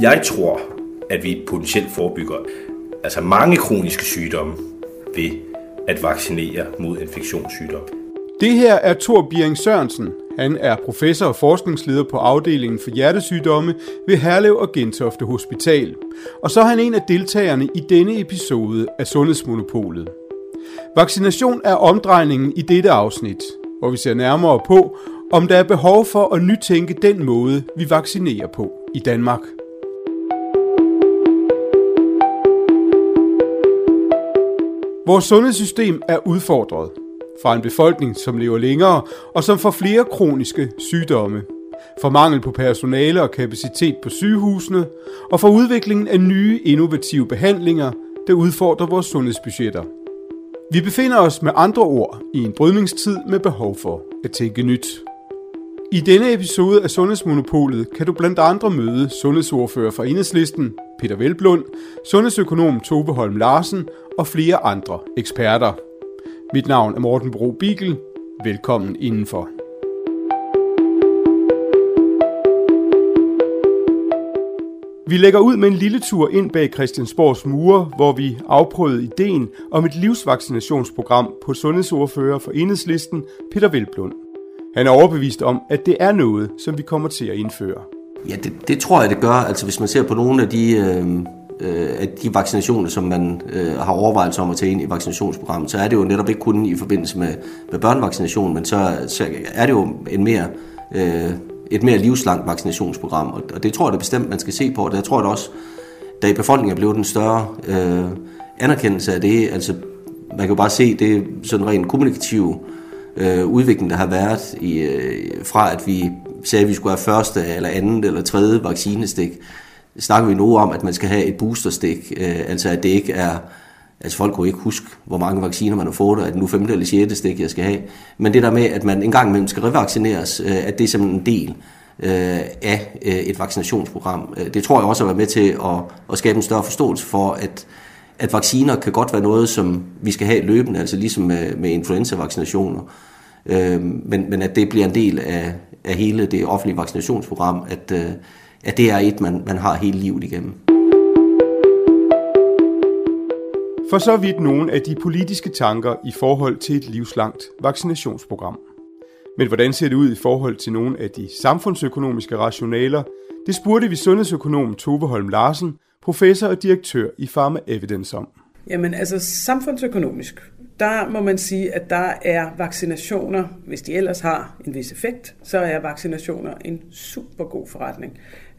Jeg tror, at vi potentielt forebygger altså mange kroniske sygdomme ved at vaccinere mod infektionssygdom. Det her er Thor Biering Sørensen. Han er professor og forskningsleder på afdelingen for hjertesygdomme ved Herlev og Gentofte Hospital. Og så er han en af deltagerne i denne episode af Sundhedsmonopolet. Vaccination er omdrejningen i dette afsnit, hvor vi ser nærmere på, om der er behov for at nytænke den måde, vi vaccinerer på i Danmark. Vores sundhedssystem er udfordret fra en befolkning, som lever længere og som får flere kroniske sygdomme, for mangel på personale og kapacitet på sygehusene, og for udviklingen af nye innovative behandlinger, der udfordrer vores sundhedsbudgetter. Vi befinder os med andre ord i en brydningstid med behov for at tænke nyt. I denne episode af Sundhedsmonopolet kan du blandt andre møde sundhedsordfører fra Enhedslisten, Peter Velblund, sundhedsøkonom Tove Holm Larsen og flere andre eksperter. Mit navn er Morten Bro Bigel. Velkommen indenfor. Vi lægger ud med en lille tur ind bag Christiansborgs mure, hvor vi afprøvede ideen om et livsvaccinationsprogram på sundhedsordfører for Enhedslisten, Peter Velblund. Han er overbevist om, at det er noget, som vi kommer til at indføre. Ja, det, det tror jeg, det gør. Altså hvis man ser på nogle af de, øh, øh, af de vaccinationer, som man øh, har overvejelser om at tage ind i vaccinationsprogrammet, så er det jo netop ikke kun i forbindelse med, med børnevaccination, men så, så er det jo en mere, øh, et mere livslangt vaccinationsprogram. Og, og det tror jeg det bestemt, man skal se på. Og der tror det også, da i befolkningen er blevet en større øh, anerkendelse af det, altså man kan jo bare se det sådan rent kommunikative øh, udvikling, der har været i, øh, fra, at vi sagde, at vi skulle have første eller andet eller tredje vaccinestik, snakker vi nu om, at man skal have et boosterstik, øh, altså at det ikke er, altså folk kunne ikke huske, hvor mange vacciner man har fået, og at det nu femte eller sjette stik, jeg skal have. Men det der med, at man en gang imellem skal revaccineres, øh, at det er simpelthen en del øh, af øh, et vaccinationsprogram. Øh, det tror jeg også har været med til at, at skabe en større forståelse for, at, at vacciner kan godt være noget, som vi skal have løbende, altså ligesom med, med influenza-vaccinationer. Øh, men, men at det bliver en del af, af hele det offentlige vaccinationsprogram, at, øh, at det er et, man, man har hele livet igennem. For så vidt nogle af de politiske tanker i forhold til et livslangt vaccinationsprogram. Men hvordan ser det ud i forhold til nogle af de samfundsøkonomiske rationaler? Det spurgte vi sundhedsøkonom Tove Holm Larsen, professor og direktør i Pharma Evidence om. Jamen altså samfundsøkonomisk, der må man sige, at der er vaccinationer, hvis de ellers har en vis effekt, så er vaccinationer en super god forretning.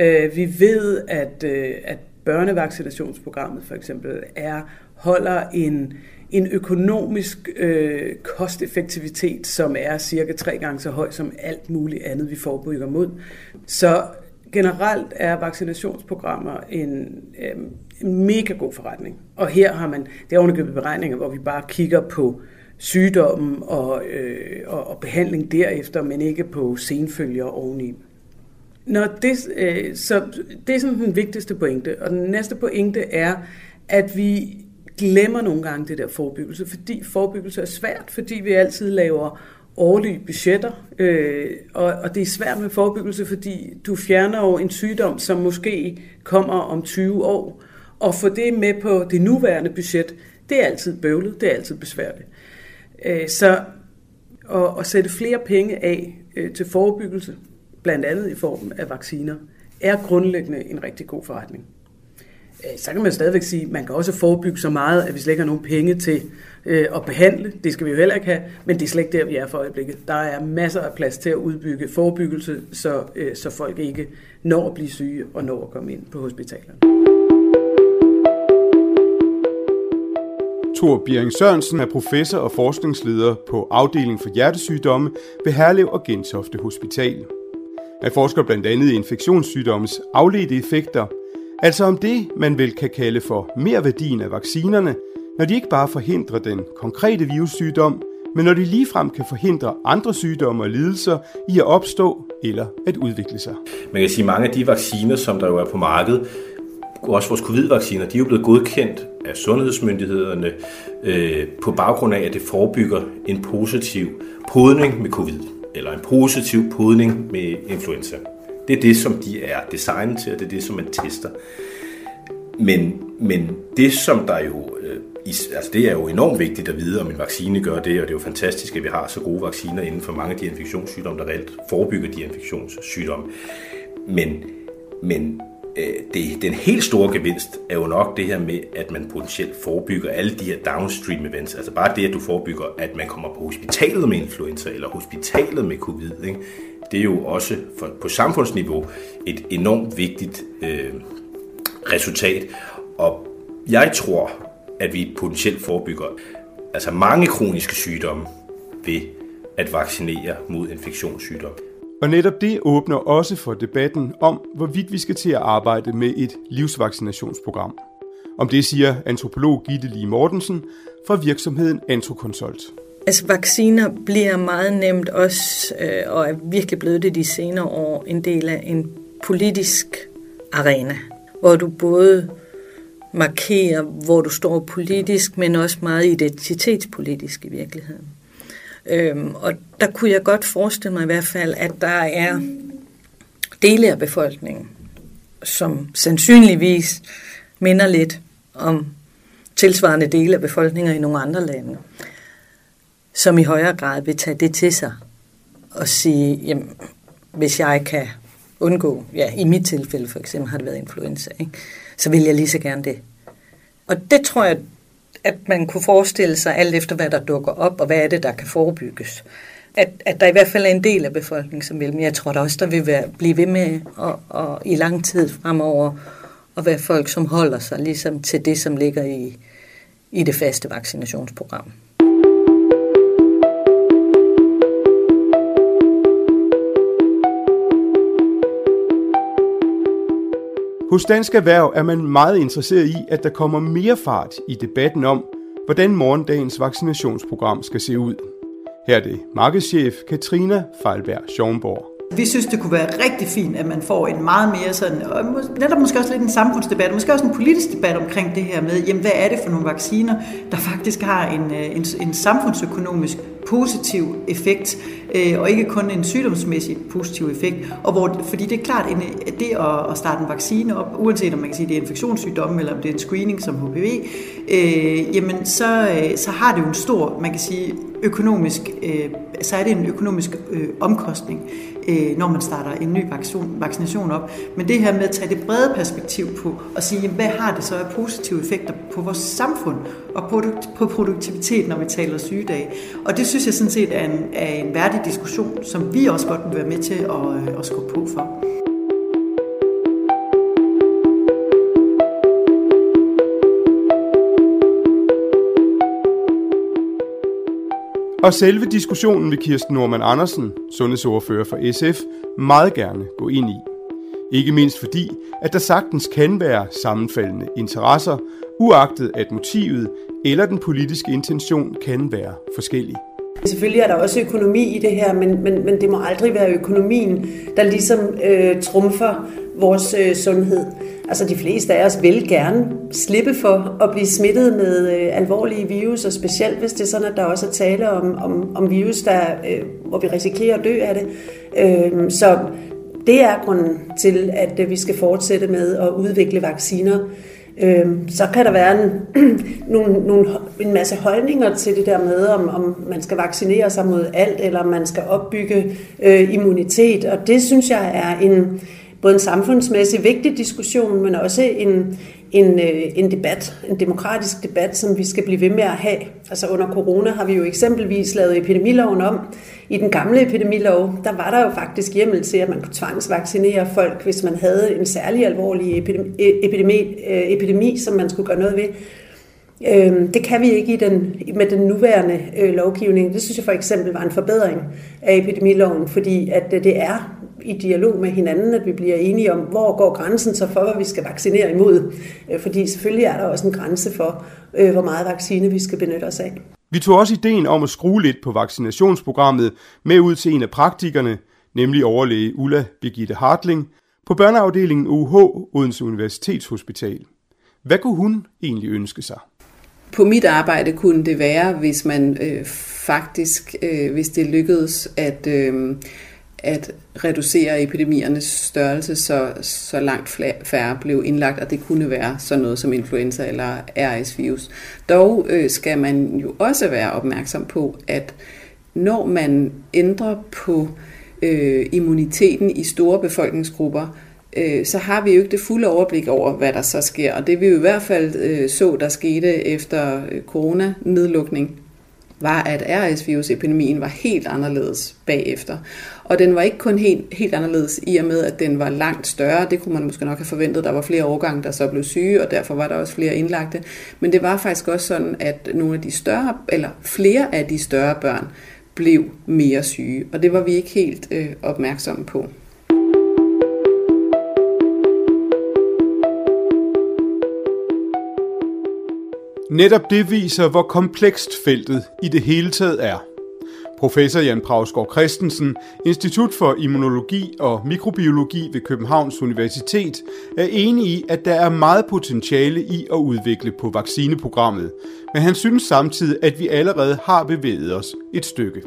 Øh, vi ved, at, øh, at børnevaccinationsprogrammet for eksempel er holder en, en økonomisk øh, kosteffektivitet, som er cirka tre gange så høj som alt muligt andet, vi forebygger mod. Så generelt er vaccinationsprogrammer en, øh, en mega god forretning. Og her har man, det er beregninger, hvor vi bare kigger på sygdommen og, øh, og, og behandling derefter, men ikke på senfølger oveni. Når det, øh, så det er sådan den vigtigste pointe. Og den næste pointe er, at vi glemmer nogle gange det der forebyggelse, fordi forebyggelse er svært, fordi vi altid laver årlige budgetter, øh, og, og det er svært med forebyggelse, fordi du fjerner jo en sygdom, som måske kommer om 20 år, og få det med på det nuværende budget, det er altid bøvlet, det er altid besværligt. Øh, så at, at sætte flere penge af øh, til forebyggelse, blandt andet i form af vacciner, er grundlæggende en rigtig god forretning. Øh, så kan man stadigvæk sige, at man kan også forebygge så meget, at vi slet ikke har nogen penge til øh, at behandle. Det skal vi jo heller ikke have, men det er slet ikke der, vi er for øjeblikket. Der er masser af plads til at udbygge forebyggelse, så, øh, så folk ikke når at blive syge og når at komme ind på hospitalerne. Thor Biering Sørensen er professor og forskningsleder på afdelingen for hjertesygdomme ved Herlev og Gentofte Hospital. Han forsker blandt andet i infektionssygdommes afledte effekter, altså om det, man vel kan kalde for mere værdien af vaccinerne, når de ikke bare forhindrer den konkrete virussygdom, men når de ligefrem kan forhindre andre sygdomme og lidelser i at opstå eller at udvikle sig. Man kan sige, at mange af de vacciner, som der jo er på markedet, også vores covid-vacciner, de er jo blevet godkendt af sundhedsmyndighederne øh, på baggrund af, at det forebygger en positiv podning med covid, eller en positiv podning med influenza. Det er det, som de er designet til, og det er det, som man tester. Men, men det, som der jo øh, altså det er jo enormt vigtigt at vide, om en vaccine gør det, og det er jo fantastisk, at vi har så gode vacciner inden for mange af de infektionssygdomme, der reelt forebygger de infektionssygdomme. Men, men øh, det, den helt store gevinst er jo nok det her med, at man potentielt forebygger alle de her downstream events. Altså bare det, at du forebygger, at man kommer på hospitalet med influenza eller hospitalet med covid. Ikke? Det er jo også for, på samfundsniveau et enormt vigtigt øh, resultat. Og jeg tror, at vi potentielt forebygger altså mange kroniske sygdomme ved at vaccinere mod infektionssygdomme. Og netop det åbner også for debatten om, hvorvidt vi skal til at arbejde med et livsvaccinationsprogram. Om det siger antropolog Gitte Lee Mortensen fra virksomheden Antroconsult. Altså vacciner bliver meget nemt også, øh, og er virkelig blevet det de senere år, en del af en politisk arena, hvor du både markerer, hvor du står politisk, men også meget identitetspolitisk i virkeligheden. Øhm, og der kunne jeg godt forestille mig i hvert fald, at der er dele af befolkningen, som sandsynligvis minder lidt om tilsvarende dele af befolkninger i nogle andre lande, som i højere grad vil tage det til sig og sige, jamen, hvis jeg kan undgå, ja, i mit tilfælde for eksempel har det været influenza, ikke? så vil jeg lige så gerne det. Og det tror jeg, at man kunne forestille sig alt efter, hvad der dukker op, og hvad er det, der kan forebygges. At, at der i hvert fald er en del af befolkningen, som vil, men jeg tror da også, der vil være, blive ved med og, og i lang tid fremover at være folk, som holder sig ligesom til det, som ligger i, i det faste vaccinationsprogram. Hos Dansk Erhverv er man meget interesseret i, at der kommer mere fart i debatten om, hvordan morgendagens vaccinationsprogram skal se ud. Her er det markedschef Katrina Feilberg Schomborg. Vi synes, det kunne være rigtig fint, at man får en meget mere sådan, og netop måske også lidt en samfundsdebat, og måske også en politisk debat omkring det her med, jamen hvad er det for nogle vacciner, der faktisk har en, øh, en, en samfundsøkonomisk positiv effekt, øh, og ikke kun en sygdomsmæssig positiv effekt. Og hvor, fordi det er klart, at det at starte en vaccine op, uanset om man kan sige, det er infektionssygdomme, eller om det er en screening som HPV, øh, jamen så, øh, så har det jo en stor, man kan sige, økonomisk, øh, så er det en økonomisk øh, omkostning, øh, når man starter en ny vaccination, vaccination op. Men det her med at tage det brede perspektiv på og sige, jamen, hvad har det så af positive effekter på vores samfund og på, på produktivitet, når vi taler sygedag. Og det synes jeg sådan set er en, er en værdig diskussion, som vi også godt vil være med til at, øh, at skubbe på for. Og selve diskussionen vil Kirsten Norman Andersen, sundhedsordfører for SF, meget gerne gå ind i. Ikke mindst fordi, at der sagtens kan være sammenfaldende interesser, uagtet at motivet eller den politiske intention kan være forskellig. Selvfølgelig er der også økonomi i det her, men, men, men det må aldrig være økonomien, der ligesom øh, trumfer vores øh, sundhed. Altså de fleste af os vil gerne slippe for at blive smittet med øh, alvorlige virus, og specielt hvis det er sådan, at der også er tale om, om, om virus, der, øh, hvor vi risikerer at dø af det. Øh, så det er grunden til, at øh, vi skal fortsætte med at udvikle vacciner. Øh, så kan der være en, nogle, nogle, en masse holdninger til det der med, om, om man skal vaccinere sig mod alt, eller man skal opbygge øh, immunitet. Og det synes jeg er en både en samfundsmæssig vigtig diskussion, men også en, en, øh, en debat, en demokratisk debat, som vi skal blive ved med at have. Altså under corona har vi jo eksempelvis lavet epidemiloven om. I den gamle epidemilov, der var der jo faktisk hjemmel til, at man kunne tvangsvaccinere folk, hvis man havde en særlig alvorlig epidemi, epidemi, øh, epidemi som man skulle gøre noget ved. Øhm, det kan vi ikke i den, med den nuværende øh, lovgivning. Det synes jeg for eksempel var en forbedring af epidemiloven, fordi at det er i dialog med hinanden, at vi bliver enige om, hvor går grænsen så for, hvad vi skal vaccinere imod. Øh, fordi selvfølgelig er der også en grænse for, øh, hvor meget vaccine vi skal benytte os af. Vi tog også ideen om at skrue lidt på vaccinationsprogrammet med ud til en af praktikerne, nemlig overlæge Ulla Birgitte Hartling, på børneafdelingen UH Odense Universitetshospital. Hvad kunne hun egentlig ønske sig? På mit arbejde kunne det være, hvis man øh, faktisk, øh, hvis det lykkedes at øh, at reducere epidemiernes størrelse, så, så langt færre blev indlagt, og det kunne være sådan noget som influenza eller RS-virus. Dog øh, skal man jo også være opmærksom på, at når man ændrer på øh, immuniteten i store befolkningsgrupper, øh, så har vi jo ikke det fulde overblik over, hvad der så sker. Og det vi jo i hvert fald øh, så, der skete efter øh, coronanedlukning, var, at RS-virusepidemien var helt anderledes bagefter. Og den var ikke kun helt, helt anderledes i og med, at den var langt større. Det kunne man måske nok have forventet. Der var flere årgange, der så blev syge, og derfor var der også flere indlagte. Men det var faktisk også sådan, at nogle af de større, eller flere af de større børn, blev mere syge. Og det var vi ikke helt øh, opmærksomme på. Netop det viser, hvor komplekst feltet i det hele taget er. Professor Jan Prausgaard Christensen, Institut for Immunologi og Mikrobiologi ved Københavns Universitet, er enig i, at der er meget potentiale i at udvikle på vaccineprogrammet, men han synes samtidig, at vi allerede har bevæget os et stykke.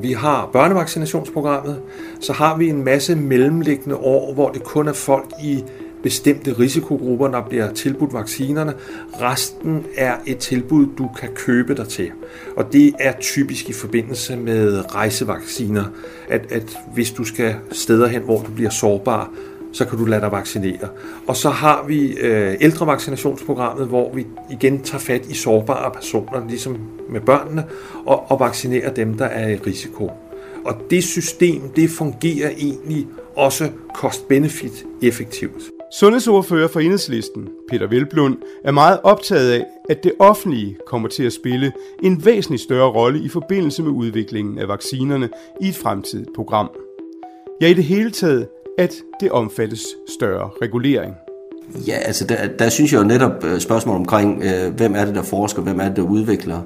Vi har børnevaccinationsprogrammet, så har vi en masse mellemliggende år, hvor det kun er folk i bestemte risikogrupper, der bliver tilbudt vaccinerne. Resten er et tilbud, du kan købe dig til. Og det er typisk i forbindelse med rejsevacciner, at, at hvis du skal steder hen, hvor du bliver sårbar, så kan du lade dig vaccinere. Og så har vi øh, ældrevaccinationsprogrammet, hvor vi igen tager fat i sårbare personer, ligesom med børnene, og, og vaccinerer dem, der er i risiko. Og det system, det fungerer egentlig også cost-benefit effektivt. Sundhedsordfører for Enhedslisten, Peter Velblund, er meget optaget af, at det offentlige kommer til at spille en væsentlig større rolle i forbindelse med udviklingen af vaccinerne i et fremtidigt program. Ja, i det hele taget, at det omfattes større regulering. Ja, altså der, der synes jeg jo netop øh, spørgsmål omkring, øh, hvem er det, der forsker, hvem er det, der udvikler,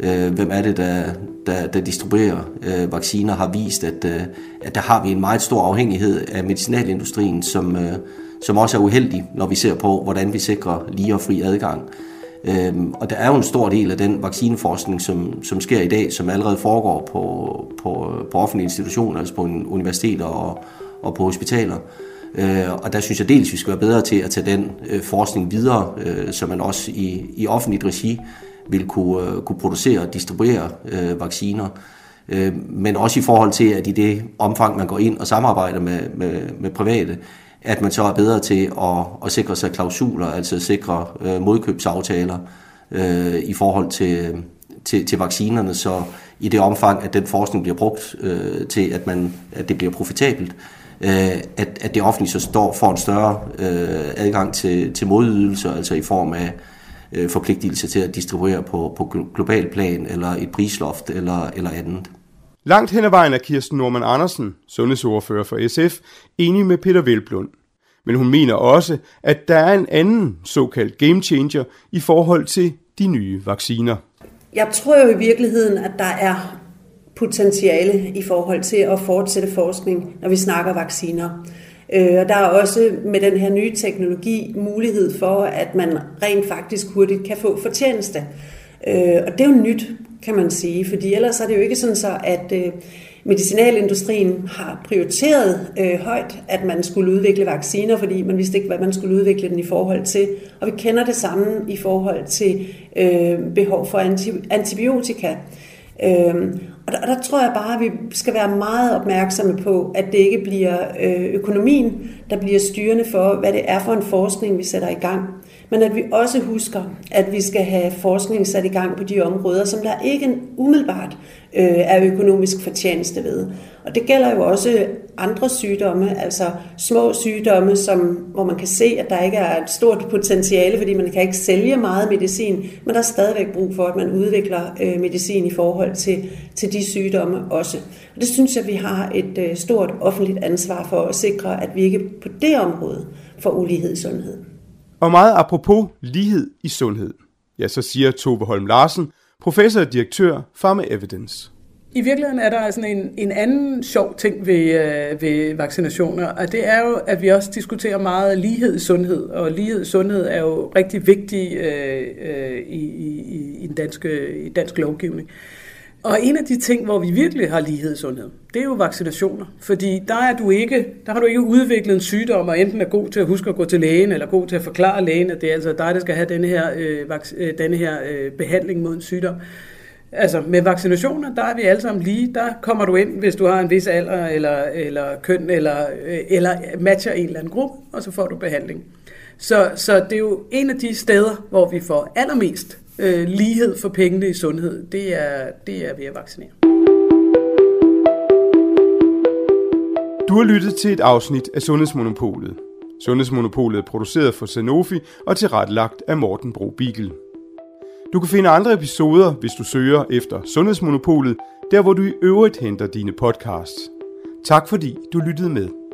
øh, hvem er det, der, der, der distribuerer øh, vacciner, har vist, at, øh, at der har vi en meget stor afhængighed af medicinalindustrien, som, øh, som også er uheldig, når vi ser på, hvordan vi sikrer lige og fri adgang. Øhm, og der er jo en stor del af den vaccineforskning, som, som sker i dag, som allerede foregår på, på, på offentlige institutioner, altså på universiteter og, og på hospitaler. Øh, og der synes jeg dels, vi skal være bedre til at tage den øh, forskning videre, øh, så man også i, i offentligt regi vil kunne, øh, kunne producere og distribuere øh, vacciner. Øh, men også i forhold til, at i det omfang, man går ind og samarbejder med, med, med private, at man så er bedre til at, at sikre sig klausuler, altså sikre øh, modkøbsaftaler øh, i forhold til, til, til vaccinerne, så i det omfang, at den forskning bliver brugt øh, til, at, man, at det bliver profitabelt, øh, at, at det offentlige så står for en større øh, adgang til, til modydelser, altså i form af øh, forpligtelse til at distribuere på, på global plan, eller et prisloft, eller, eller andet. Langt hen ad vejen er Kirsten Norman Andersen, sundhedsordfører for SF, enig med Peter Velblund. Men hun mener også, at der er en anden såkaldt game changer i forhold til de nye vacciner. Jeg tror jo i virkeligheden, at der er potentiale i forhold til at fortsætte forskning, når vi snakker vacciner. Øh, og der er også med den her nye teknologi mulighed for, at man rent faktisk hurtigt kan få fortjeneste. Øh, og det er jo nyt, kan man sige, fordi ellers er det jo ikke sådan så, at øh, medicinalindustrien har prioriteret øh, højt, at man skulle udvikle vacciner, fordi man vidste ikke, hvad man skulle udvikle den i forhold til. Og vi kender det samme i forhold til øh, behov for antibiotika. Øh, og der, og der tror jeg bare, at vi skal være meget opmærksomme på, at det ikke bliver øh, økonomien, der bliver styrende for, hvad det er for en forskning, vi sætter i gang men at vi også husker, at vi skal have forskning sat i gang på de områder, som der ikke umiddelbart øh, er økonomisk fortjeneste ved. Og det gælder jo også andre sygdomme, altså små sygdomme, som, hvor man kan se, at der ikke er et stort potentiale, fordi man kan ikke sælge meget medicin, men der er stadigvæk brug for, at man udvikler øh, medicin i forhold til, til de sygdomme også. Og det synes jeg, vi har et øh, stort offentligt ansvar for at sikre, at vi ikke på det område får ulighed i sundhed. Og meget apropos lighed i sundhed. Ja, så siger Tove Holm Larsen, professor og direktør Pharma Evidence. I virkeligheden er der sådan en, en anden sjov ting ved, øh, ved vaccinationer, og det er jo, at vi også diskuterer meget lighed i sundhed, og lighed i sundhed er jo rigtig vigtig øh, øh, i, i, i, den danske, i dansk lovgivning. Og en af de ting, hvor vi virkelig har lighed i sundhed, det er jo vaccinationer. Fordi der, er du ikke, der har du ikke udviklet en sygdom, og enten er god til at huske at gå til lægen, eller god til at forklare lægen, at det er altså dig, der skal have denne her, øh, vac- øh, denne her øh, behandling mod en sygdom. Altså med vaccinationer, der er vi alle sammen lige. Der kommer du ind, hvis du har en vis alder, eller, eller køn, eller, øh, eller matcher en eller anden gruppe, og så får du behandling. Så, så det er jo en af de steder, hvor vi får allermest øh, lighed for pengene i sundhed. Det er, det er ved at vaccinere. Du har lyttet til et afsnit af Sundhedsmonopolet. Sundhedsmonopolet er produceret for Sanofi og tilrettelagt af Morten Bro Bigel. Du kan finde andre episoder, hvis du søger efter Sundhedsmonopolet, der hvor du i øvrigt henter dine podcasts. Tak fordi du lyttede med.